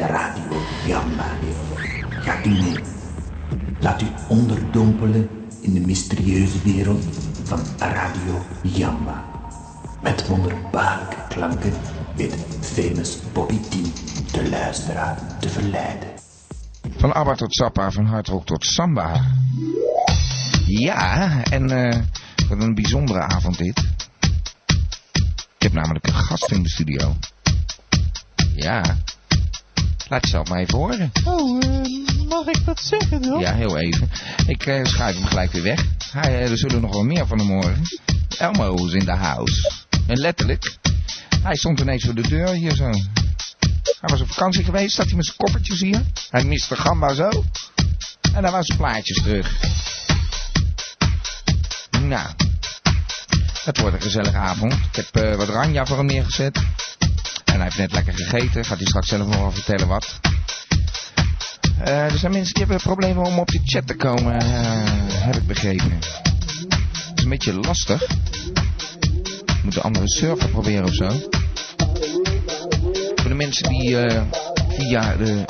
Radio heeft. Gaat u mee? Laat u onderdompelen in de mysterieuze wereld van Radio Jamba. Met wonderbaarlijke klanken weet famous Bobby T de luisteraar te verleiden. Van ABBA tot Zappa, van hardrock tot samba. Ja, en eh wat een bijzondere avond dit. Ik heb namelijk een gast in de studio. Ja. Laat je zelf maar even horen. Oh, eh, mag ik dat zeggen dan? Ja, heel even. Ik eh, schuif hem gelijk weer weg. Hij, eh, er zullen nog wel meer van hem horen. Elmo is in de house. En letterlijk. Hij stond ineens voor de deur hier zo. Hij was op vakantie geweest, zat hij met zijn koffertjes hier. Hij miste gamba zo. En daar waren zijn plaatjes terug. Nou, het wordt een gezellige avond. Ik heb wat ranja voor hem neergezet. En hij heeft net lekker gegeten. Gaat hij straks zelf nog wel vertellen wat. Eh, er zijn mensen die hebben problemen om op de chat te komen, eh, heb ik begrepen. Het is een beetje lastig. Moet een andere server proberen of zo. Voor de mensen die eh, via de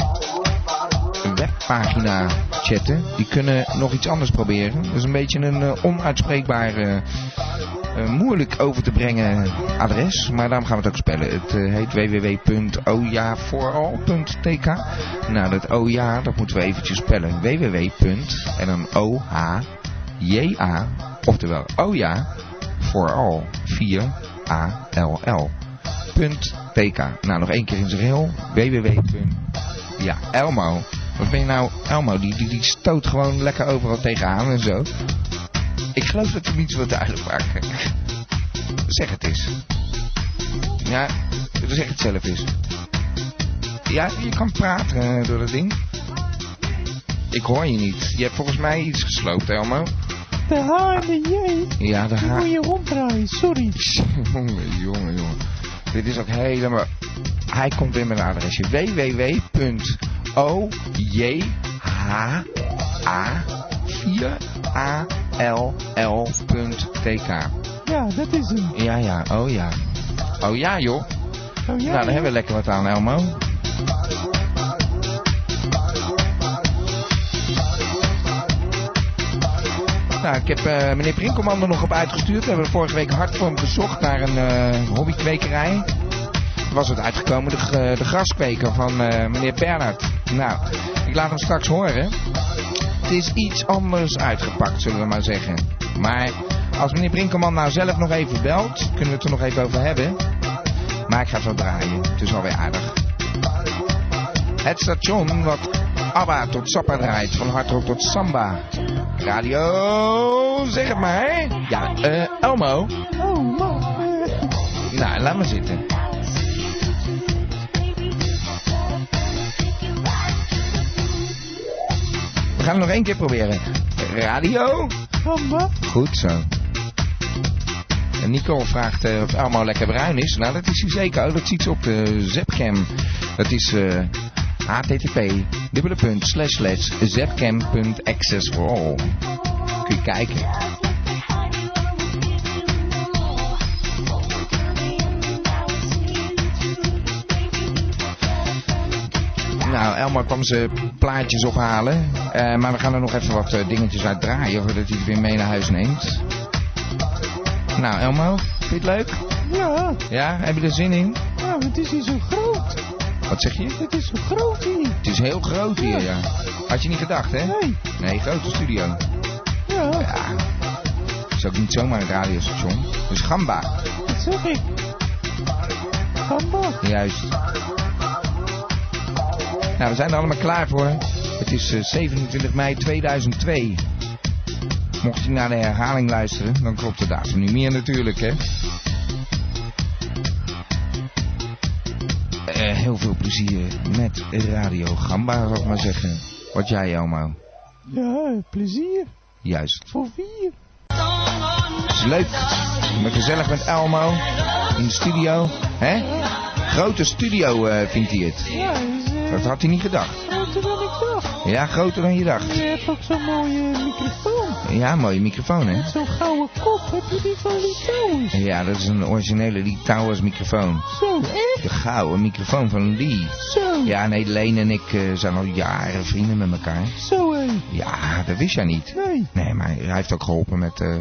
webpagina chatten, die kunnen nog iets anders proberen. Dat is een beetje een eh, onuitspreekbaar, eh, eh, moeilijk over te brengen adres. Maar daarom gaan we het ook spellen. Het eh, heet www.ojavooral.tk Nou, dat oja, dat moeten we eventjes spellen. www. en dan o-h-j-a, oftewel oja, vooral 4 a-l-l. .tk. Nou, nog één keer in zijn geheel. www. Ja, Elmo. Wat ben je nou? Elmo, die, die, die stoot gewoon lekker overal tegenaan en zo. Ik geloof dat hij niet zo duidelijk maken. Zeg het eens. Ja, zeg het zelf eens. Ja, je kan praten eh, door dat ding. Ik hoor je niet. Je hebt volgens mij iets gesloopt, Elmo. De H en de J, Ja, de die ha... moet je ronddraaien, sorry. Jongen, jongen, jongen. Dit is ook helemaal... Hij komt weer met een adresje. www.ojha4all.tk Ja, dat is hem. Ja, ja, oh ja. Oh ja, joh. Oh ja, nou, dan hebben we lekker wat aan, Elmo. Nou, ik heb eh, meneer Brinkelman er nog op uitgestuurd. We hebben vorige week hard voor hem gezocht naar een eh, hobbykwekerij. Er was het uitgekomen, de, g- de graskweker van eh, meneer Bernhard. Nou, ik laat hem straks horen. Het is iets anders uitgepakt, zullen we maar zeggen. Maar als meneer Brinkelman nou zelf nog even belt, kunnen we het er nog even over hebben. Maar ik ga het wel draaien. Het is alweer aardig. Het station wat ABBA tot Sappa draait. Van hardrock tot samba. Radio, zeg het maar. Ja, eh, Elmo. Oh man, Nou, laat maar zitten. We gaan het nog één keer proberen. Radio. Goed zo. En Nico vraagt eh, of Elmo lekker bruin is. Nou, dat is hij zeker. Oh, dat ziet ze op de Zepcam. Dat is eh, http dubbele punt slash slash. Kun je kijken. Elmo kwam zijn plaatjes ophalen. Eh, maar we gaan er nog even wat eh, dingetjes uit draaien. Voordat hij het weer mee naar huis neemt. Nou, Elmo, vind je het leuk? Ja, Ja, heb je er zin in? ja, het is hier zo groot. Wat zeg je? Het is zo groot hier. Het is heel groot hier, ja. Had je niet gedacht, hè? Nee, Nee, grote studio. ja, Ja. Het is ook niet zomaar een radiostation. Dus Gamba. dat zeg ik. Gamba. Juist. Nou, we zijn er allemaal klaar voor. Het is eh, 27 mei 2002. Mocht je naar de herhaling luisteren, dan klopt de datum niet meer natuurlijk, hè. Eh, heel veel plezier met Radio Gamba, zou ik maar zeggen. Wat jij, Elmo? Ja, plezier. Juist. Voor vier. Het is leuk. Gezellig met Elmo in de studio. hè? Grote studio eh, vindt hij het. Ja, eh, Dat had hij niet gedacht. groter dan ik dacht. Ja, groter dan je dacht. Je hebt ook zo'n mooie microfoon. Ja, mooie microfoon, hè? Zo'n gouden kop, heb je die van Litouwers? Ja, dat is een originele Lee Towers microfoon. Zo, echt? De gouden microfoon van Lee. Zo, Ja, nee, Leen en ik eh, zijn al jaren vrienden met elkaar. zo hé. Ja, dat wist jij niet. Nee. Nee, maar hij heeft ook geholpen met eh,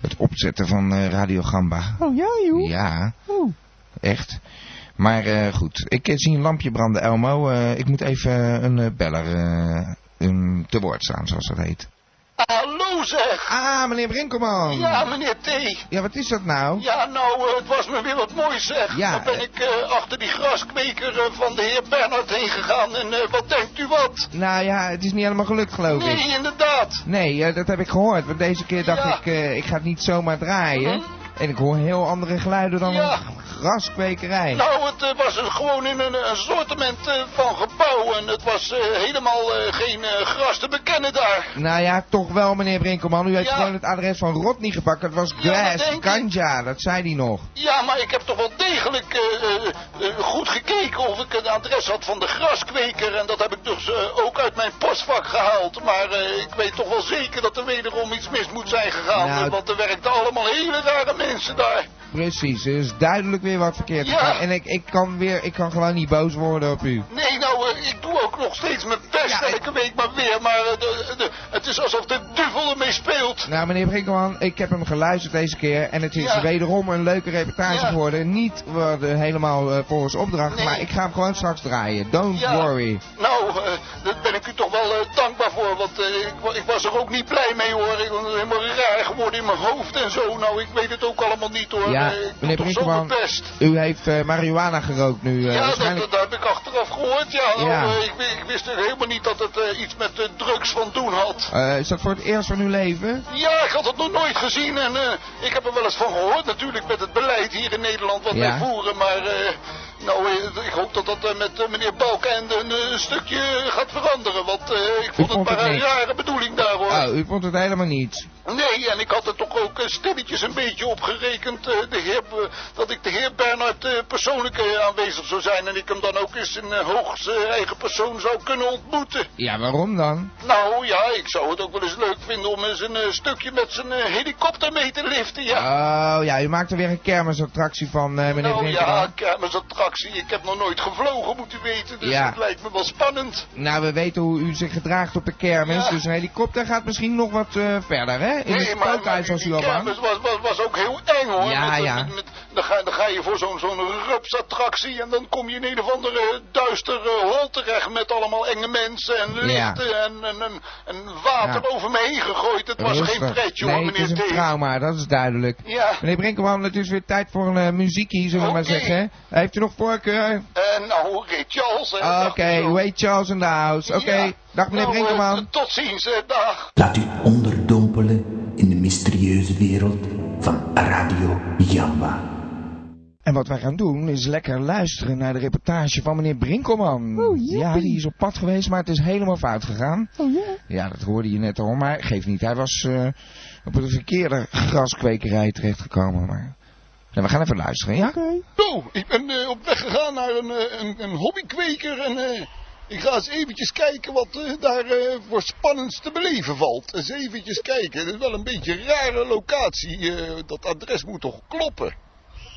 het opzetten van eh, Radio Gamba. Oh ja, joh. Ja, Oh, echt. Maar eh, goed, ik eh, zie een lampje branden, Elmo. Eh, ik moet even een beller een te woord staan, zoals dat heet. Hallo zeg! Ah, meneer Brinkelman. Ja, meneer T. Ja, wat is dat nou? Ja, nou, het was me weer wat moois zeg. Ja, Dan ben ik achter die graskweker van de heer Bernhard heen gegaan. En wat denkt u wat? Nou ja, het is niet helemaal gelukt, geloof ik. Nee, inderdaad. Nee, dat heb ik gehoord. Want deze keer dacht Ja. ik, ik ga het niet zomaar draaien. Mhm. En ik hoor heel andere geluiden dan Ja. een graskwekerij. Nou, het eh, was gewoon in een, assortiment eh, van gebouw. En het was eh, helemaal geen gras te bekennen daar. Nou ja, toch wel, meneer Brinkelman. U heeft Ja. gewoon het adres van Rodney gepakt. Het was Ja, Grass. Ganja, dat zei hij nog. Ja, maar ik heb toch wel degelijk goed gekeken of ik een adres had van de graskweker. En dat heb ik dus ook uit mijn postvak gehaald. Maar ik weet toch wel zeker dat er wederom iets mis moet zijn gegaan. Nou, want er werkten allemaal hele rare mensen daar. Precies, er is duidelijk weer wat verkeerd Ja. En ik, ik kan weer, ik kan gewoon niet boos worden op u. Nee, nou, eh, ik doe ook nog steeds mijn best Ja, ik- elke week maar weer. Maar eh, de, de, het is alsof de duivel ermee speelt. Nou, meneer Brinkelman, ik heb hem geluisterd deze keer. En het is Ja. wederom een leuke reportage geworden. Niet uh, helemaal eh, volgens opdracht, Nee. maar ik ga hem gewoon straks draaien. Don't worry. Nou, daar ben ik u toch wel dankbaar voor, want ik, ik was er ook niet blij mee hoor. Ik was helemaal raar geworden in mijn hoofd en zo. Nou, ik weet het ook allemaal niet hoor. Ja, Eh, meneer best. u heeft eh, marihuana gerookt nu. eh, ja, dat, waarschijnlijk... dat heb ik achteraf gehoord. Ja, Ja. ik, wi- ik wist helemaal niet dat het iets met drugs van doen had. Is dat voor het eerst van uw leven? Ja, ik had het nog nooit gezien en ik heb er wel eens van gehoord. Natuurlijk met het beleid hier in Nederland wat Ja. wij voeren. Maar nou, eh, ik hoop dat dat eh, met eh, meneer Balkenende een eh, stukje gaat veranderen. Want ik vond het maar een rare bedoeling daar hoor. Oh, u vond het helemaal niet. Nee, en ik had er toch ook stilletjes een beetje op gerekend de heer, dat ik de heer Bernhard persoonlijk aanwezig zou zijn. En ik hem dan ook eens in hoogste eigen persoon zou kunnen ontmoeten. Ja, waarom dan? Nou ja, ik zou het ook wel eens leuk vinden om eens een stukje met zijn helikopter mee te liften. Ja. Oh, ja, u maakt er weer een kermisattractie van, meneer nou Brinkelman. ja, kermisattractie. Ik heb nog nooit gevlogen, moet u weten. Dus Ja. het lijkt me wel spannend. Nou, we weten hoe u zich gedraagt op de kermis, Ja. dus een helikopter gaat misschien nog wat eh, verder, hè? In het spookhuis was u al bang. kermis was, was, was ook heel eng hoor. Ja, Met- ja. met- met- dan, ga, dan ga je voor zo'n zo'n rupsattractie en dan kom je in een of andere duister eh, hol terecht met allemaal enge mensen en lichten en, en, en, en water over me heen gegooid. Het was Rustig. geen pretje nee, hoor, het meneer is een trauma, dat is duidelijk. Meneer Brinkelman, het is weer tijd voor een uh, muziekie, zullen we maar zeggen. Heeft u nog voorkeur? en nou, Ray Charles. Oké, hoe heet Charles in the house? Oké, Ja. dag meneer Nou, eh, Brinkelman. tot ziens, hè, dag. Laat u onderdompelen in de mysterieuze wereld van Radio Jamba. En wat wij gaan doen is lekker luisteren naar de reportage van meneer Brinkelman. Oh, jippie. ja, die is op pad geweest, maar het is helemaal fout gegaan. Oh ja? Ja, dat hoorde je net al, maar geeft niet. Hij was eh, op een verkeerde graskwekerij terechtgekomen. Maar... Nou, we gaan even luisteren, ja? Oké. Zo, ik ben eh, op weg gegaan naar een, eh, een, een hobbykweker en eh, ik ga eens eventjes kijken wat daar eh, voor spannends te beleven valt. Eens eventjes kijken, het is wel een beetje een rare locatie, eh, dat adres moet toch kloppen?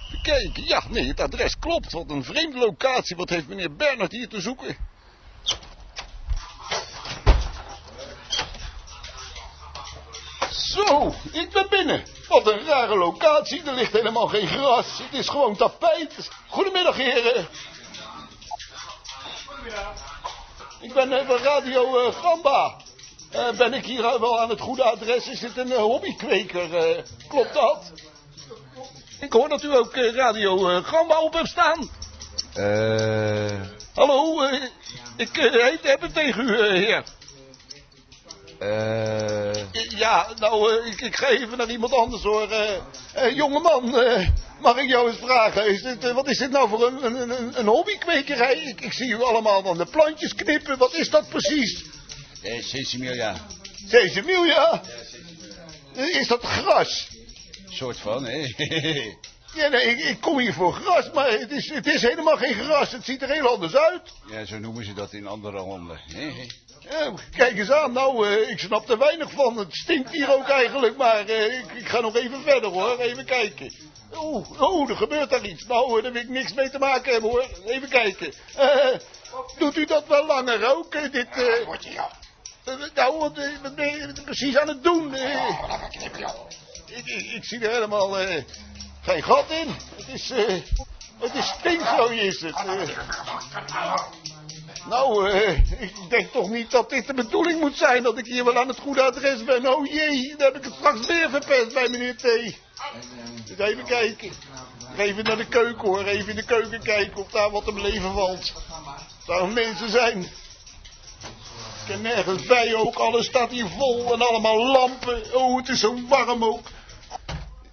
Even kijken, ja, nee, het adres klopt, wat een vreemde locatie, wat heeft meneer Bernhard hier te zoeken? Zo, ik ben binnen. Wat een rare locatie. Er ligt helemaal geen gras. Het is gewoon tapijt. Goedemiddag, heren. Ik ben eh, van Radio eh, Gamba. Eh, ben ik hier wel aan het goede adres? Is dit een hobbykweker? klopt dat? Ik hoor dat u ook Radio Gamba op hebt staan. Eh, Hallo, ik heet, heb het tegen u, heer. Eh, Ja, nou, eh, ik, ik ga even naar iemand anders hoor. Eh eh, jongeman, mag ik jou eens vragen, is dit, wat is dit nou voor een, een, een, hobbykwekerij? Ik, ik zie u allemaal van de plantjes knippen, wat is dat precies? eh. Sesamilia? Eh, Is dat gras? Soort van, hè? Ja, nee, ik, ik kom hier voor gras, maar het is, het is helemaal geen gras. Het ziet er heel anders uit. ja, zo noemen ze dat in andere landen. hè? Eh, kijk eens aan, nou, eh, ik snap er weinig van. Het stinkt hier ook eigenlijk, maar eh, ik, ik ga nog even verder hoor. Even kijken. Oeh, oh, er gebeurt daar iets. Nou, daar wil ik niks mee te maken hebben hoor. Even kijken. Doet u dat wel langer ook, dit... Wordt je ja. nou, wat, wat ben je precies aan het doen? Ik, ik, ik zie er helemaal geen gat in. Het is, het is stinkzooi is het. Nou, eh, ik denk toch niet dat dit de bedoeling moet zijn dat ik hier wel aan het goede adres ben. Oh jee, dan heb ik het straks weer verpest bij meneer T. Dus even kijken. Even naar de keuken hoor, even in de keuken kijken of daar wat te beleven valt. Zou mensen zijn. Ik ken nergens bij ook, alles staat hier vol en allemaal lampen. Oh, het is zo warm ook.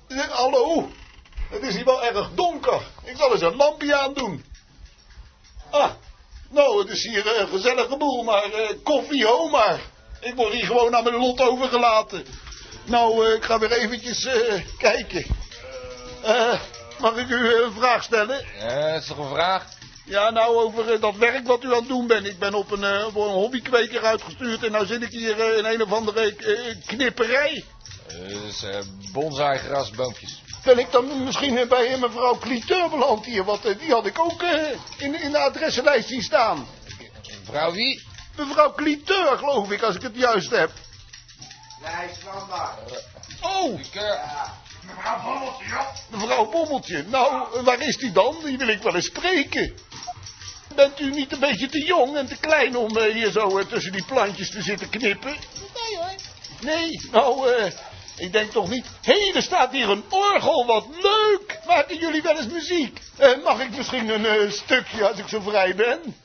Eh, Hallo, het is hier wel erg donker. Ik zal eens een lampje aandoen. Ah, nou, het is hier een gezellige boel, maar eh, koffie, ho maar. Ik word hier gewoon aan mijn lot overgelaten. Nou, eh, ik ga weer eventjes eh, kijken. Eh, mag ik u eh, een vraag stellen? Ja, dat is toch een vraag? Ja, nou, over eh, dat werk wat u aan het doen bent. Ik ben op een, eh, voor een hobbykweker uitgestuurd en nou zit ik hier eh, in een of andere eh, knipperij. Is uh, bonsai grasboompjes. Ben ik dan misschien eh, bij eh, mevrouw Cliteur beland hier? Want eh, die had ik ook eh, in, in de adressenlijst zien staan. Vrouw wie? Mevrouw Cliteur, geloof ik, als ik het juist heb. Nee, standaard. Oh, Mevrouw Bommeltje, ja. mevrouw Bommeltje. Nou, waar is die dan? Die wil ik wel eens spreken. Bent u niet een beetje te jong en te klein om hier zo tussen die plantjes te zitten knippen? Nee hoor. Nee, nou, eh, ik denk toch niet. Hé, er staat hier een orgel, wat leuk! Maken jullie wel eens muziek? Eh, mag ik misschien een eh, stukje als ik zo vrij ben?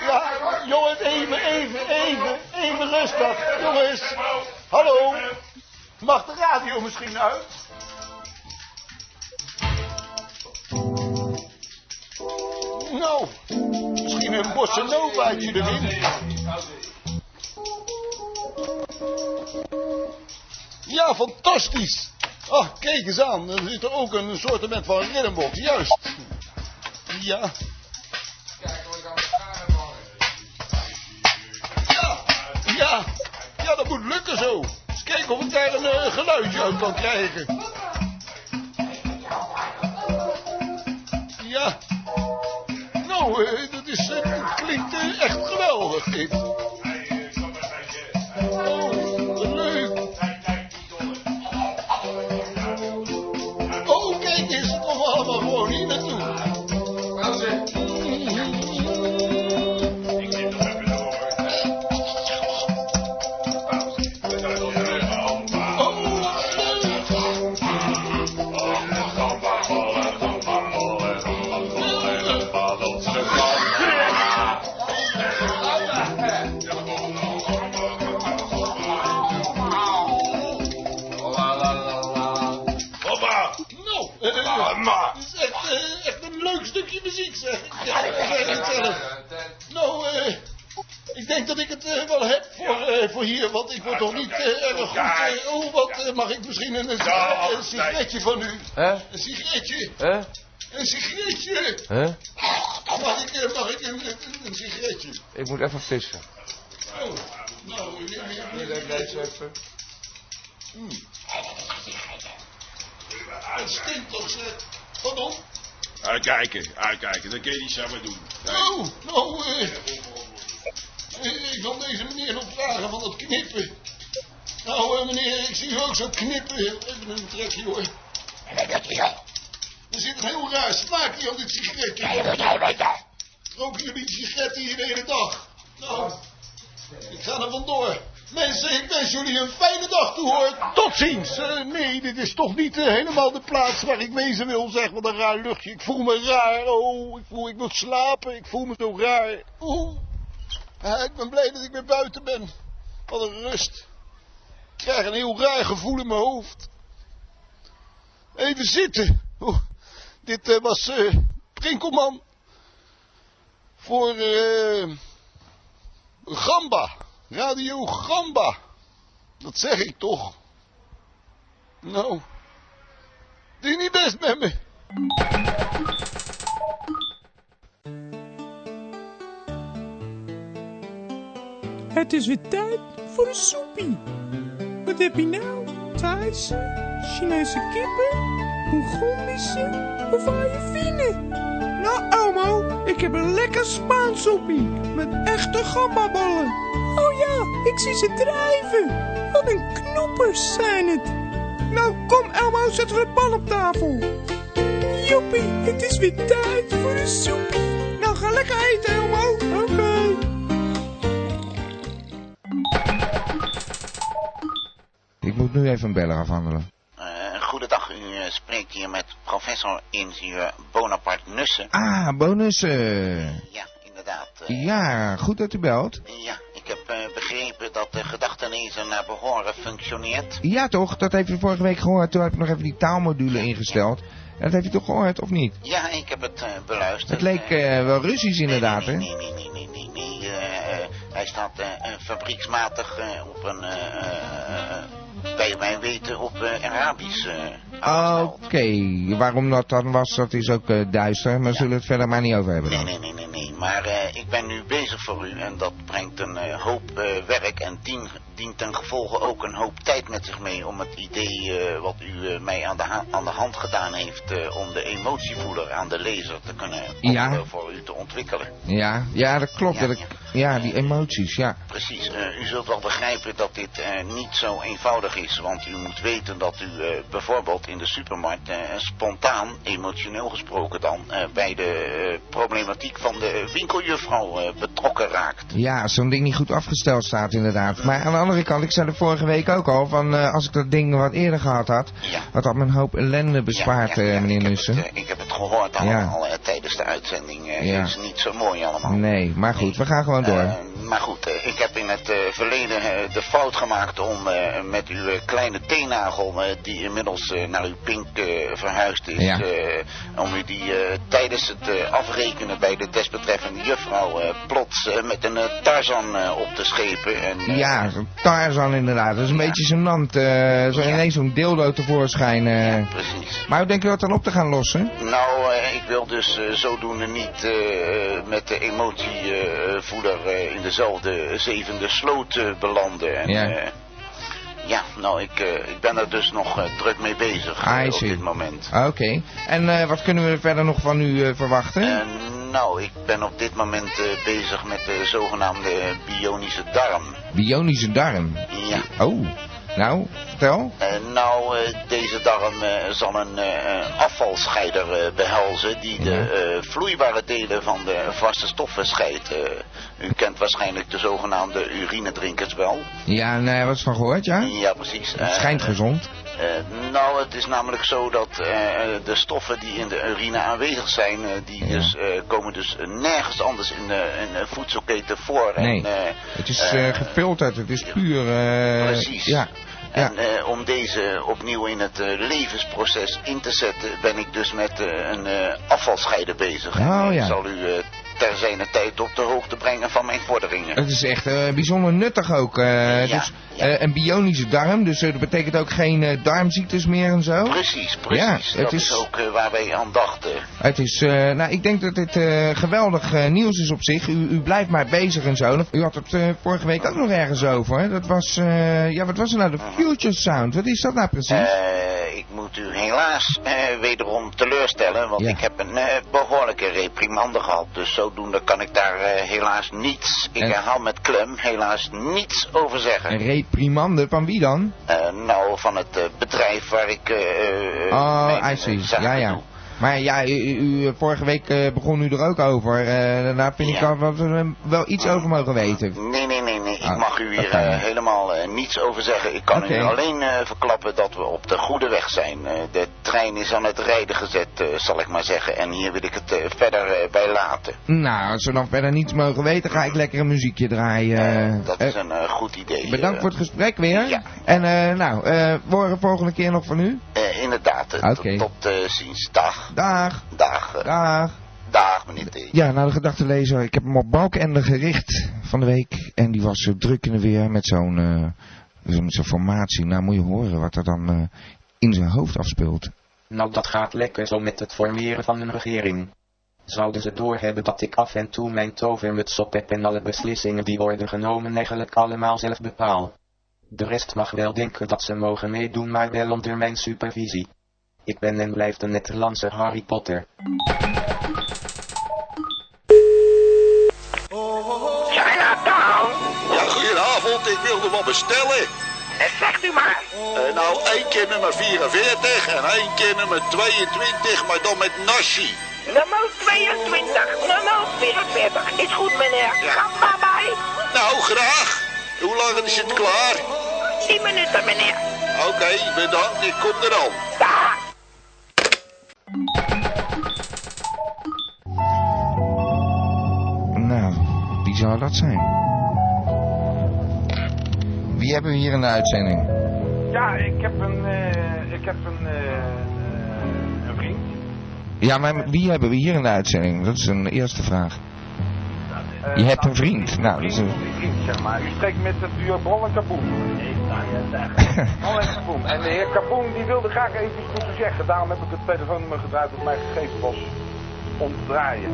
Ja, jongens, even, even, even, even rustig. Jongens, hallo. Mag de radio misschien uit? Nou, misschien een bossa novaatje erin. Ja, fantastisch. Ach, kijk eens aan. Er zit er ook een soort van ritmebox. Juist. Ja. Ja, ja. Ja, dat moet lukken zo. Eens kijken of ik daar een eh, geluidje uit kan krijgen. Ja. Nou, eh, dat is, het klinkt echt geweldig dit. Hier, want ik word toch niet eh, erg goed. eh, oh, wat eh, mag ik misschien een, een, sigaret- een sigaretje van u? Hè? Een sigaretje, Hè? een sigaretje. Hè? Mag ik, eh, mag ik een, een, een sigaretje? Ik moet even vissen. Oh, nou, deze even. Het stinkt toch, zeg. Pardon? Uitkijken, uitkijken. Dat kun je niet samen doen. Oh, nou, eh, eh, ik wil deze meneer nog vragen van dat knippen. Nou, eh, meneer, ik zie u ook zo knippen. Even een trekje, hoor. Er zit een heel raar smaakje op dit sigaretje. Roken jullie sigaretten hier de hele dag? Nou, ik ga er vandoor. Mensen, ik wens jullie een fijne dag toe, hoor. Tot ziens. Eh, nee, dit is toch niet eh, helemaal de plaats waar ik wezen wil, zeg. Wat een raar luchtje. Ik voel me raar. Oh, ik voel, ik moet slapen. Ik voel me zo raar. Oeh. Ik ben blij dat ik weer buiten ben. Wat een rust. Ik krijg een heel raar gevoel in mijn hoofd. Even zitten. Dit eh, was eh Prinkelman. Voor eh Gamba. Radio Gamba. Dat zeg ik toch. Nou. Je niet best met me. Het is weer tijd voor een soepie. Wat heb je nou? Thaise, Chinese kippen, Mongolische of Ayurvine? Nou, Elmo, ik heb een lekker Spaans soepie met echte gambaballen. Oh ja, ik zie ze drijven. Wat een knoepers zijn het. Nou, kom Elmo, zetten we de pan op tafel. Joepie, het is weer tijd voor een soepie. Nou, ga lekker eten, Elmo. Oké. Nu even een beller afhandelen. Eh, goedendag, u eh, spreekt hier met professor ingenieur Bonaparte Nussen. Ah, bonussen. Ja, inderdaad. eh, Ja, goed dat u belt. ja, ik heb begrepen dat de gedachtenlezer naar behoren functioneert. Ja toch, dat heeft u vorige week gehoord. Toen heb ik nog even die taalmodule ingesteld. En dat heeft u toch gehoord, of niet? Ja, ik heb het beluisterd. Het leek wel Russisch inderdaad, nee, hè? nee, nee, nee, nee, nee, nee. hij staat fabrieksmatig op een, bij weten, op eh, Arabisch afgesteld. Oké, waarom dat dan was, dat is ook eh, duister. Maar zullen we het verder maar niet over hebben Nee, dan. nee, nee, nee, nee. Maar eh, ik ben nu bezig voor u en dat brengt een hoop werk en dien, dient ten gevolge ook een hoop tijd met zich mee om het idee wat u mij aan de, aan de hand gedaan heeft om de emotievoeler aan de lezer te kunnen Ja. voor u te ontwikkelen. Ja, ja, dat klopt. Ja, dat ik, ja, die emoties, ja. Precies, eh, u zult wel begrijpen dat dit eh, niet zo eenvoudig is, want u moet weten dat u eh, bijvoorbeeld in de supermarkt spontaan, emotioneel gesproken dan, bij de problematiek van de winkeljuffrouw betrokken raakt. Ja, zo'n ding niet goed afgesteld staat inderdaad. Maar aan de andere kant, ik zei er vorige week ook al, van als ik dat ding wat eerder gehad had, Ja. had dat me een hoop ellende bespaard, Ja, ja, ja, meneer ik heb Nussen. het, ik heb het gehoord allemaal tijdens de uitzending. Ja. Het is niet zo mooi allemaal. Nee, maar goed, we gaan gewoon door. Eh, maar goed, eh, ik heb in het eh, verleden de fout gemaakt om met uw kleine teennagel, eh, die inmiddels naar uw pink verhuisd is, Ja. om u die tijdens het afrekenen bij de desbetreffende juffrouw plots met een Tarzan op te schepen. En, Ja, Tarzan inderdaad. Dat is een beetje gênant. zo Ja. ineens zo'n dildo tevoorschijn. eh. Precies. Maar hoe denk je dat dan op te gaan lossen? Nou, ik wil dus zodoende niet met de emotievoeder eh, in dezelfde zevende sloot eh, belanden. En, Ja. eh, ja, nou, ik, ik ben er dus nog druk mee bezig I op dit moment. Oké. En wat kunnen we verder nog van u verwachten? En, nou, ik ben op dit moment bezig met de zogenaamde bionische darm. Bionische darm. Ja. Oh, nou, vertel. Eh, nou, eh, deze darm eh, zal een afvalscheider eh, behelzen die de eh, vloeibare delen van de vaste stoffen scheidt. U kent waarschijnlijk de zogenaamde urinedrinkers wel. Ja, nee, wat is van gehoord, ja? Ja, precies. Het schijnt gezond. Eh, nou, het is namelijk zo dat eh, de stoffen die in de urine aanwezig zijn, eh, die Ja. dus, eh, komen dus nergens anders in de, in de voedselketen voor. Nee, En, eh, Het is eh, eh, gefilterd, het is puur... eh, Precies. Ja, ja. En eh, om deze opnieuw in het eh, levensproces in te zetten, ben ik dus met eh, een eh, afvalscheider bezig. Oh, eh, ja. zal u eh, ter zijner tijd op de hoogte brengen van mijn vorderingen. Het is echt eh, bijzonder nuttig ook. Ja, dus, ja. een bionische darm, dus dat betekent ook geen darmziektes meer en zo. Precies, precies. Ja, dat is... is- ook waar wij aan dachten. Het is, nou, ik denk dat dit geweldig nieuws is op zich. U, u blijft maar bezig en zo. U had het vorige week ook nog ergens over. hè? Dat was, ja, wat was er nou? De Future Sound. Wat is dat nou precies? Ik moet u helaas wederom teleurstellen, want Ja. ik heb een eh, behoorlijke reprimande gehad. Dus zodoende kan ik daar eh, helaas niets, ik En- herhaal met klem, helaas niets over zeggen. een reprimande van wie dan? Eh, nou, van het eh, bedrijf waar ik Oh, mijn, I see. Ja, ja. doe. Maar ja, u, vorige week begon u er ook over. Daar vind ik Ja. al dat we er wel iets over mogen weten. Nee, nee. Ik Ah, mag u hier eh, helemaal eh, niets over zeggen. Ik kan u alleen eh, verklappen dat we op de goede weg zijn. De trein is aan het rijden gezet, zal ik maar zeggen. En hier wil ik het verder bij laten. Nou, als we dan verder niets mogen weten, ga ik lekker een muziekje draaien. Dat is een goed idee. Bedankt voor het gesprek weer. Ja. En nou, horen volgende keer nog van u. Inderdaad. Tot, ziens. Dag. Dag. Dag. Dag. Dag, meneer T. Ja, nou de gedachtenlezer. Ik heb hem op Balkenende gericht van de week. En die was uh, druk in de weer met zo'n uh, met zo'n formatie. Nou moet je horen wat er dan uh, in zijn hoofd afspeelt. Nou dat gaat lekker zo met het formeren van een regering. Zouden ze doorhebben dat ik af en toe mijn tovermuts op heb en alle beslissingen die worden genomen eigenlijk allemaal zelf bepaal. De rest mag wel denken dat ze mogen meedoen, maar wel onder mijn supervisie. Ik ben en blijf de Nederlandse Harry Potter. Chinatown? Ja, goedenavond. Ik wilde wat bestellen. En zegt u maar. Eh, nou, één keer nummer 44 en één keer nummer 22, maar dan met nasi. Nummer 22, nummer 44. Is goed, meneer. Ga maar bij. Nou, graag. Hoe lang is het klaar? 10 minuten, meneer. Oké, bedankt. Ik kom er al. Daar. Zou dat zijn? Wie hebben we hier in de uitzending? Ja, ik heb een, eh, ik heb een, eh, eh, een vriend. Ja, maar wie hebben we hier in de uitzending? Dat is een eerste vraag. Je hebt nou, een vriend. Nou, dat is een... vriend, zeg maar. U spreekt met het duo Bol en Kaboom. Bol en Kaboom. En de heer Kaboom die wilde graag even iets moeten zeggen. Daarom heb ik het telefoonnummer gebruikt dat mij gegeven was om te draaien.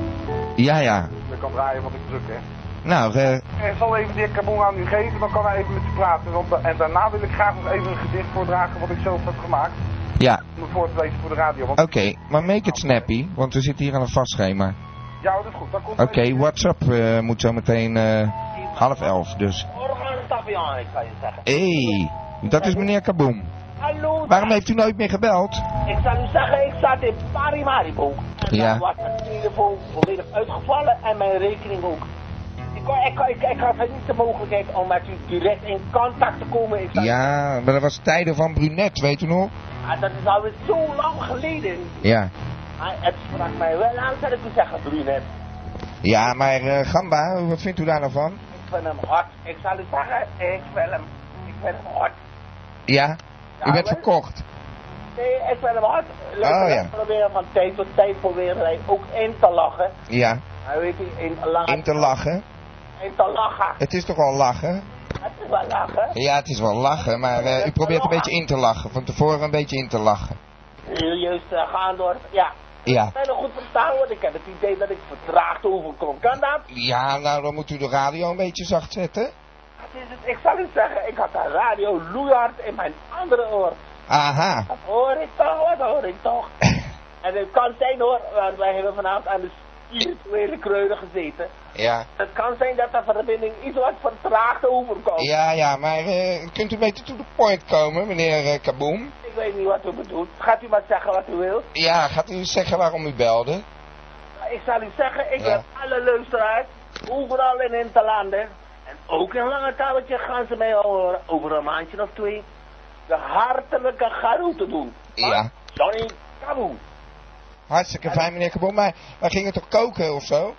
Ja, ja. Ik kan draaien wat ik druk, hè. Nou, eh, Ik zal even de heer Kaboom aan u geven, dan kan hij even met u praten. Want, en daarna wil ik graag nog even een gedicht voordragen wat ik zelf heb gemaakt. ja, Om het voor te lezen voor de radio. Want, oké. Maar make it snappy, want we zitten hier aan een vast schema. Ja, dat is goed. Dan komt Oké, WhatsApp eh, moet zo meteen eh, half elf, dus. Morgen stapje aan, ik kan je zeggen. Hé, hey, dat is meneer Kaboom. Hallo. Waarom heeft u nooit meer gebeld? Ik zal u zeggen, ik zat in Parimaribo. En Ja. dan was mijn telefoon volledig uitgevallen en mijn rekening ook. Ik, ik, ik, ik had niet de mogelijkheid om met u direct in contact te komen. Ik Ja, maar dat was tijden van Brunet, weet u nog? Ah, dat is alweer zo lang geleden. Ja. Ah, het sprak mij wel aan, zou ik u zeggen, Brunet. Ja, maar eh, Gamba, wat vindt u daar nou van? Ik vind hem hot. Ik zal u zeggen, ik vind hem, ik vind hem hot. Ja? U Ja, bent wel. verkocht. Nee, ik vind hem hot. Leuk Oh, ja. proberen van tijd tot tijd proberen hij ook in te lachen. Ja, Maar weet in, lachen. in te lachen. Lachen. Het is toch wel lachen? Het is wel lachen. Ja, het is wel lachen, maar eh, u probeert een beetje in te lachen. Van tevoren een beetje in te lachen. Serieus uh, gaan door. Ja. Ja. Ik ben nog goed verstaan, want ik heb het idee dat ik vertraagd overkom. Kan dat? Ja, nou dan moet u de radio een beetje zacht zetten. Is het, ik zal u zeggen, ik had de radio loeihard in mijn andere oor. Aha. Wat hoor ik toch, wat hoor ik toch? en het kan zijn hoor, want wij hebben vanavond aan de spirituele kreunen gezeten. Ja. Het kan zijn dat de verbinding iets wat vertraagd overkomt. Ja, ja, maar eh, kunt u een beetje to the point komen, meneer eh, Kaboom? Ik weet niet wat u bedoelt. Gaat u maar zeggen wat u wilt. Ja, gaat u zeggen waarom u belde? Ik zal u zeggen, ik Ja. heb alle luisteraars, overal in Interlanden, en ook in Lange Touwtje gaan ze mij over een maandje of twee, de hartelijke groeten doen. Ja. Johnny Kaboom. Hartstikke fijn, meneer Kaboom. Maar wij gingen toch koken of zo?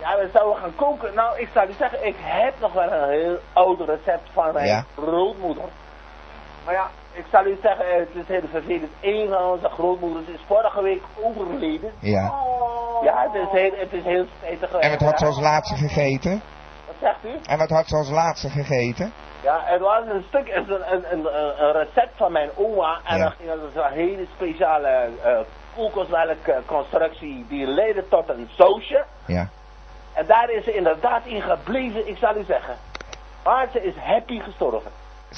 Ja, we zouden gaan koken. Nou, ik zal u zeggen, ik heb nog wel een heel oud recept van mijn Ja. grootmoeder. Maar ja, ik zal u zeggen, het is heel vervelend. Een van onze grootmoeders is vorige week overleden. Ja. Ja, het is heel, het is heel spijtig. En wat had ze als laatste gegeten? Wat zegt u? En wat had ze als laatste gegeten? Ja, het was een stuk, een, een, een, een recept van mijn oma. En Ja. dan ging het een hele speciale uh, koelkastelijke constructie die leidde tot een sausje. Ja. En daar is ze inderdaad in gebleven, ik zal u zeggen. Maar ze is happy gestorven.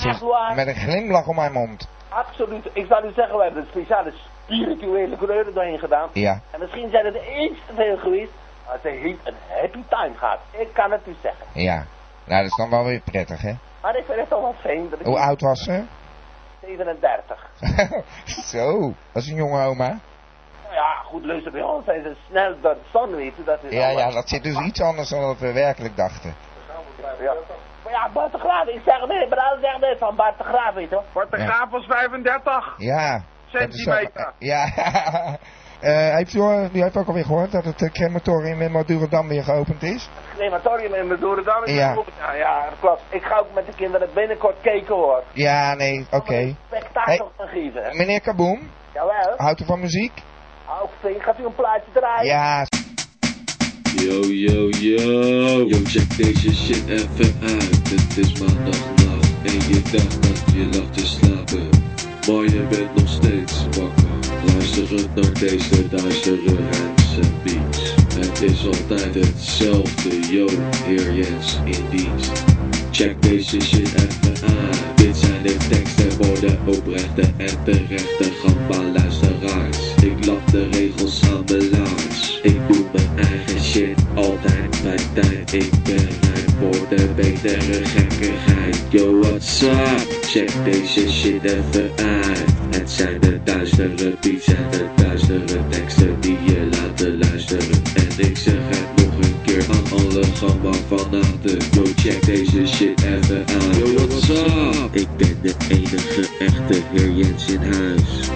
Echt waar? met een glimlach om haar mond. Absoluut. Ik zal u zeggen, we hebben een speciale spirituele kleuren doorheen gedaan. Ja. En misschien zijn het iets te veel geweest. Maar ze heeft een happy time gehad. Ik kan het u zeggen. Ja. Nou, dat is dan wel weer prettig, hè? Maar ik vind het toch wel fijn dat ik... Hoe oud was ze? 37. Zo, dat is een jonge oma. Ja, goed, luister bij ons zijn ze snel door de zon. Dat is Ja, allemaal- ja, dat zit dus iets anders dan wat we werkelijk dachten. Ja. Maar ja, Bart de Graaf, ik zeg nee, Bram zegt net van Bart de Graaf, weet je. Bart de Ja. Graaf was 35 Ja. centimeter. Ja. Eh, heeft u, al- u heeft ook alweer gehoord dat het eh, crematorium in Madurodam weer geopend is? Crematorium in Madurodam is Ja. geopend. Ja, ja, dat klopt. Ik ga ook met de kinderen binnenkort kijken hoor. Ja, nee, oké. Spektakel gaan geven. Meneer Kaboom, Jawel. houdt u van muziek? Flink, gaat u een plaatje draaien? Ja, Yo, yo, yo. Yo, check deze shit even uit. Het is maandagnacht en je dacht dat je lag te slapen. Maar je bent nog steeds wakker. Luisterend naar deze duistere hands en beats. is altijd hetzelfde, yo, heer Jens in dienst. Check deze shit even aan. Dit zijn de teksten voor de oprechte en terechte gamba luisteraars. Ik lap de regels mijn laars. Ik doe mijn eigen shit altijd bij tijd. Ik ben rijp voor de betere gekkigheid. Yo, what's up? Check deze shit even uit. Het zijn de duistere beats en de duistere teksten die je laten luisteren. En ik zeg het nog een keer aan alle gamba fanaten. Yo, check deze shit even aan. Yo, what's up? Ik ben de enige echte heer Jens in huis.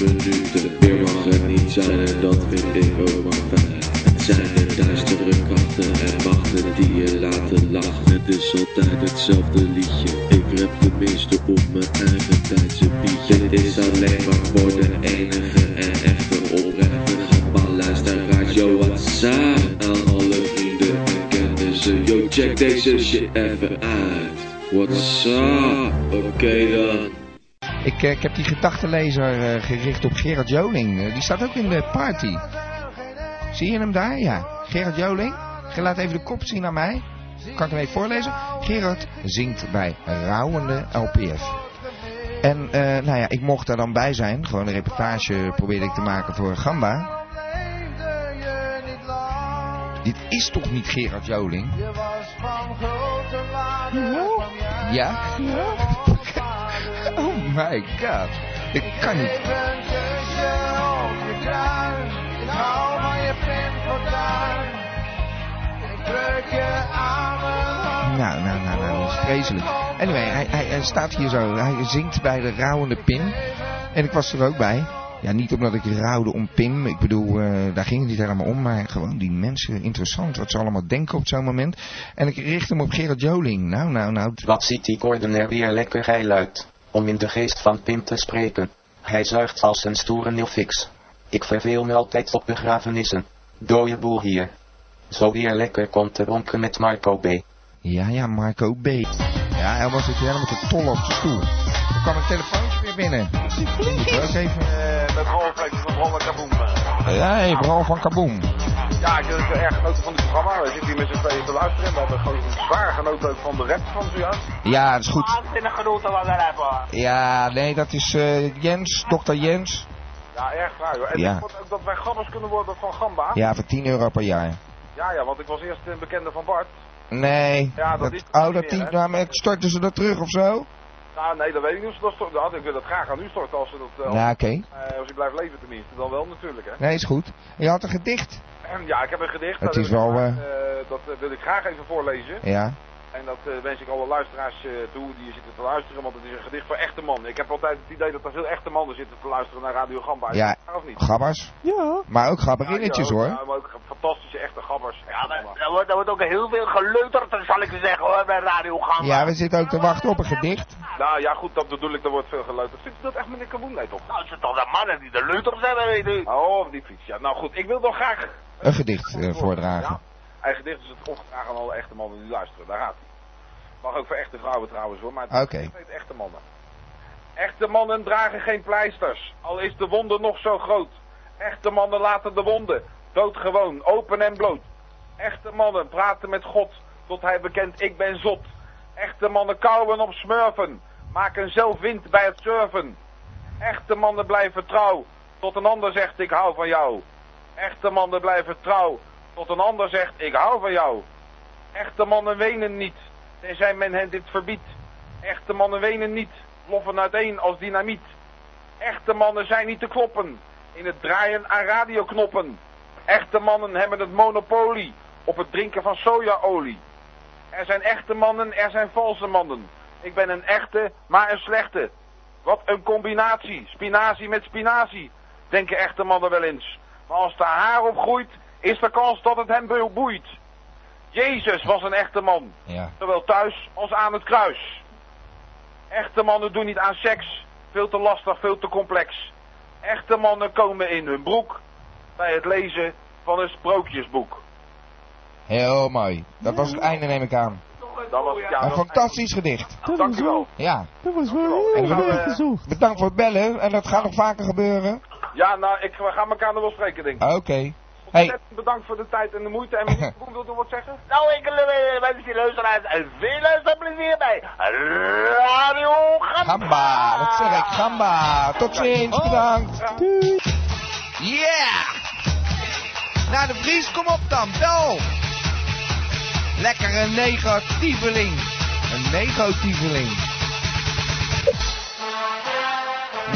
5 minuten. Meer mag het niet zijn dat vind ik ook maar fijn. Het zijn de duistere krachten en machten die je laten lachen. Het is altijd hetzelfde liedje. Ik rap tenminste op mijn eigen tijdse bietje. Dit is alleen maar voor de enige en echte oprechte luisteraars. Yo, what's up? Aan alle vrienden en kennissen. Yo, check deze shit even uit. What's up? Oké dan. Ik, ik heb gedachtenlezer eh, gericht op Gerard Joling. Eh, die staat ook in de party. Zie je hem daar? Ja. Gerard Joling. Je laat even de kop zien aan mij. Kan ik hem even voorlezen? Gerard zingt bij Rouwende LPF. En eh, nou ja, ik mocht daar dan bij zijn. Gewoon een reportage probeerde ik te maken voor Gamba. Dit is toch niet Gerard Joling? Ja? Oh my god. Dat kan niet. Nou, nou, nou, nou, dat is vreselijk. Anyway, hij, hij, hij staat hier zo. Hij zingt bij de rouwende Pim. En ik was er ook bij. Ja, niet omdat ik rouwde om Pim. Ik bedoel, eh, daar ging het niet helemaal om. Maar gewoon die mensen, interessant wat ze allemaal denken op zo'n moment. En ik richt hem op Gerard Joling. Nou, nou, nou. Wat ziet die Gordon er weer lekker geil uit, om in de geest van Pim te spreken. Hij zuigt als een stoere nilfix. Ik verveel me altijd op begrafenissen. Dode boel hier. Zo weer lekker komt te ronken met Marco B. Ja, ja, Marco B. Ja, Elmo zit hier helemaal te tollen op zijn stoel. Er kwam een telefoontje weer binnen. Moet ik ook even... Eh, met rolflex van Bron en Kaboom. Ja, hey, Bral van Kaboom. Ja, ik heb erg genoten van dit programma. We zitten hier met z'n tweeën te luisteren. en We hebben gewoon zwaar genoten ook van de rap van zojuist. Ja, dat is goed. Ja, nee, dat is eh, Jens, dokter Jens. Ja, erg waar joh. En Ja. ik vond ook dat wij gabbers kunnen worden van Gamba. Ja, voor 10 euro per jaar. Ja, ja, want ik was eerst een bekende van Bart. Nee. Ja, dat is- oh, dat die, hè? nou, maar storten ze dat terug of zo? Nou, nee, dat weet ik niet. of ze Dat, stort- dat, ik wil dat graag aan u storten als ze dat... eh, Ja, oké. eh, als u blijft leven tenminste, dan wel natuurlijk hè. Nee, is goed. Je had een gedicht. En ja, ik heb een gedicht. Het dat is wel, gemaakt, eh, dat eh, wil ik graag even voorlezen. Ja. En dat eh, wens ik alle luisteraars eh, toe die zitten te luisteren, want het is een gedicht voor echte mannen. Ik heb altijd het idee dat er veel echte mannen zitten te luisteren naar Radio Gamba. Ja, dat of niet? gabbers. Ja. Maar ook gabberinnetjes Ja, hoor. Ja, maar ook fantastische echte gabbers. Ja, maar, Er wordt, wordt ook heel veel geleuterd, zal ik zeggen hoor, bij Radio Gamba. Ja, we zitten ook te wachten op een gedicht. nou ja, goed, dat bedoel ik, er wordt veel geleuterd. Vindt u dat echt meneer Kaboen? Nee toch? Nou, het zijn toch de mannen die de leuters hebben, weet u. Oh, die fiets, ja. Nou goed, ik wil dan graag Een gedicht eh, voordragen. Eigen gedicht is het opgedragen aan alle echte mannen die luisteren. Daar gaat hij. Mag ook voor echte vrouwen trouwens hoor, maar het heet echte mannen. Echte mannen dragen geen pleisters, al is de wonde nog zo groot. Echte mannen laten de wonden doodgewoon, open en bloot. Echte mannen praten met God tot hij bekent ik ben zot. Echte mannen kauwen op smurfen, maken zelf wind bij het surfen. Echte mannen blijven trouw tot een ander zegt ik hou van jou. Echte mannen blijven trouw tot een ander zegt ik hou van jou. Echte mannen wenen niet, tenzij men hen dit verbiedt. Echte mannen wenen niet, ploffen uiteen als dynamiet. Echte mannen zijn niet te kloppen in het draaien aan radioknoppen. Echte mannen hebben het monopolie op het drinken van sojaolie. Er zijn echte mannen, er zijn valse mannen. Ik ben een echte, maar een slechte. Wat een combinatie, spinazie met spinazie, denken echte mannen wel eens. Maar als er haar op groeit, is de kans dat het hem boeit. Jezus was een echte man, Ja. zowel thuis als aan het kruis. Echte mannen doen niet aan seks, veel te lastig, veel te complex. Echte mannen komen in hun broek, bij het lezen van een sprookjesboek. Heel mooi. Dat was het einde, neem ik aan. Dat was, ja, Een fantastisch gedicht. Dank u wel. Ja. Dat was wel heel En erg we- gezocht. Bedankt voor het bellen. En dat gaat nog vaker gebeuren. Ja, nou, ik, we gaan elkaar nog wel spreken, denk ik. Oké. Hey. Ontzettend bedankt voor de tijd en de moeite. En meneer Koen, wilt u wat zeggen? Nou, ik eh, wens die luisteraars en veel luisterplezier bij Radio Gamba. Gamba, dat zeg ik. Gamba. Tot ziens. Bedankt. Yeah! Nou, de Vries, kom op dan. Bel. Lekker een negatieveling. Een negatieveling.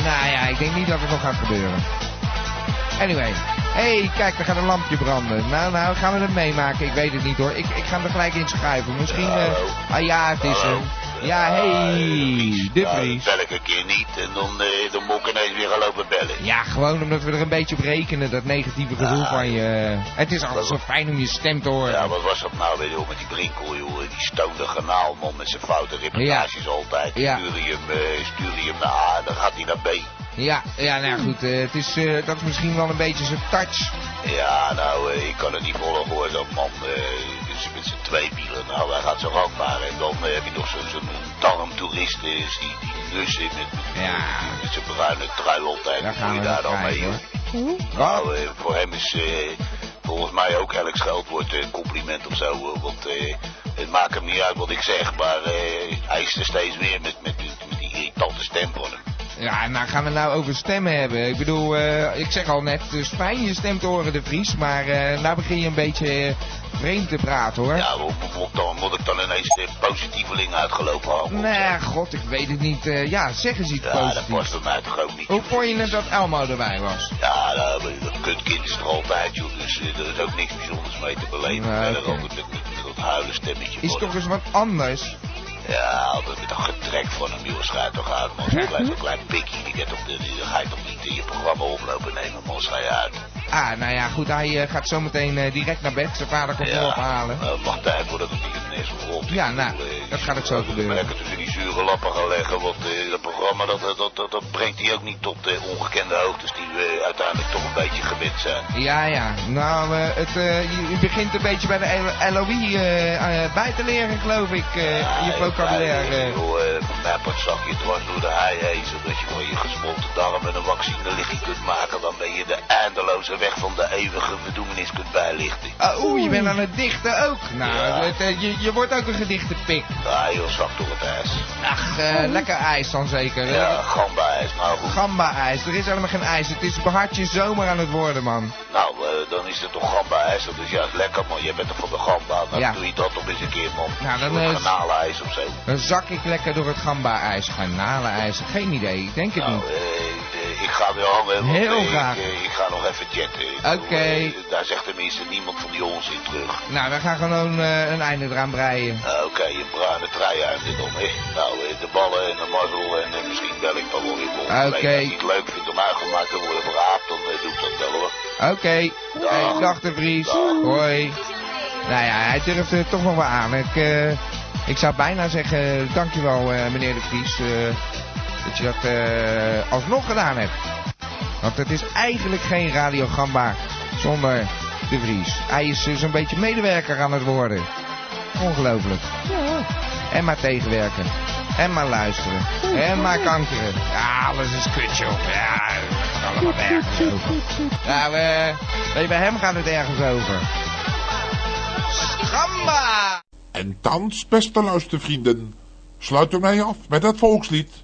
Nou ja, ik denk niet dat het nog gaat gebeuren. Anyway. hey, kijk, er gaat een lampje branden. Nou, nou, gaan we het meemaken? Ik weet het niet hoor. Ik, ik ga hem er gelijk in schuiven. Misschien... eh, ah ja, het is hem. Ja, hey, de Vries. Bel ik een keer niet en dan, eh, dan moet ik ineens weer gaan lopen bellen. Ja, gewoon omdat we er een beetje op rekenen, dat negatieve gevoel van je. Het is altijd zo fijn om je stem te horen. Ja, wat was dat nou weer, joh, met die Brinkel, joh. Die stoonde garnaalman met zijn foute reportages altijd. Ja. Stuur je hem, eh, stuur je hem naar A, dan gaat hij naar B. Ja, ja, nou ja, goed, eh, het is, eh, dat is misschien wel een beetje zijn touch. Ja, nou, eh, ik kan het niet volgen hoor, dat man. eh, dus met zijn tweewielen, nou, hij gaat zo gangbaar. En dan heb je nog zo'n zo'n darmtoerist, is die, die nussen met, Ja. met zijn bruine trui altijd. Daar gaan doe je we daar dan mee, joh? Nou, voor hem is volgens mij ook elk scheldwoord een compliment of zo. want eh, het maakt hem niet uit wat ik zeg, maar eh, hij is er steeds weer met, met, met, met die irritante stem van hem. Ja, nou gaan we nou over stemmen hebben. Ik bedoel, eh, ik zeg al net, het is fijn je stem te horen, de Vries. Maar eh nou begin je een beetje eh, vreemd te praten hoor. Ja, moet, dan, moet ik dan ineens de positieveling uitgelopen hebben? Nee, god, ik weet het niet. Ja, zeg eens iets Ja, dat positiefs. past bij mij toch ook niet. Hoe vond je het dat Elmo erbij was? Ja, nou, dat kutkind is er altijd, joh. Dus er is ook niks bijzonders mee te beleven. Altijd met, met, met dat huilen stemmetje. Is toch eens wat anders? Ja, altijd met dat getrek van hem, joh. Schrijf toch uit, man. Zo'n klein, zo'n klein pikje. Die, toch, die, ga je toch niet in je programma oplopen nemen, man. Je uit. Ah, nou ja, goed, hij eh, gaat zometeen eh, direct naar bed. Zijn vader komt hem ophalen. uh, wacht tijd voordat het hier ineens rond Ja, nou, dat gaat ook zo gebeuren. Lekker tussen die zure lappen gaan leggen, want eh, dat programma dat, dat, dat, dat brengt hij ook niet tot eh, ongekende hoogtes die we uiteindelijk toch een beetje gewend zijn. Ja, ja. Nou, eh, het, eh, je, begint een beetje bij de L- LOE eh, eh, bij te leren, geloof ik. eh, je vocabulaire. Ja, eh, pak zakje dwars door de hei heen, zodat je van je gesmolten darmen een vaccinelichtje kunt maken, dan ben je de eindeloze weg van de eeuwige verdoemenis kunt bijlichten. Ah, Oeh, je bent aan het dichten ook. Nou, Ja. het, eh, je, je wordt ook een gedichtenpik. Ja, joh, zak door het ijs. Ach, eh, lekker ijs dan zeker. Ja, gamba-ijs, nou goed. Gamba-ijs. Er is helemaal geen ijs. Het is hartje zomer aan het worden, man. Nou, eh, dan is het toch gamba-ijs, dat is juist lekker man. Jij bent toch van de gamba, dan Ja. doe je dat toch eens een keer man. Nou, dan, Een of zo. Dan zak ik lekker door het gamba-ijs. Garnalenijs. Geen idee. Ik denk het Nou, niet. Ik ga weer want Heel eh, graag. Ik, eh, ik ga nog even chatten. Ik Oké. eh, daar zegt tenminste niemand van die onzin terug. Nou, we gaan gewoon een einde eraan breien. Nou, Oké, een bruine trui uit dit om. Nou, de ballen en de mazzel en misschien bel ik dan wel weer. Oké. Als je het leuk vindt om uitgemaakt te worden verraapt, dan eh, doe ik dat wel hoor. Oké. Hey, dag de Vries. Hoi. Nou ja, hij durft er toch nog wel aan. Ik, ik zou bijna zeggen, dankjewel meneer de Vries. Dat je dat eh, alsnog gedaan hebt. Want het is eigenlijk geen Radio Gamba zonder de Vries. Hij is eh, zo'n beetje medewerker aan het worden. Ongelooflijk. En maar tegenwerken. En maar luisteren. En maar kankeren. Ja, alles is kut, joh. Ja, het allemaal nergens over. Nou, eh, weet je, bij hem gaat het ergens over. Gamba! En thans, beste luistervrienden, sluiten wij af met het volkslied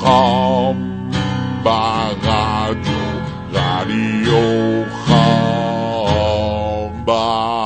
Gamba Radio, Radio Gamba.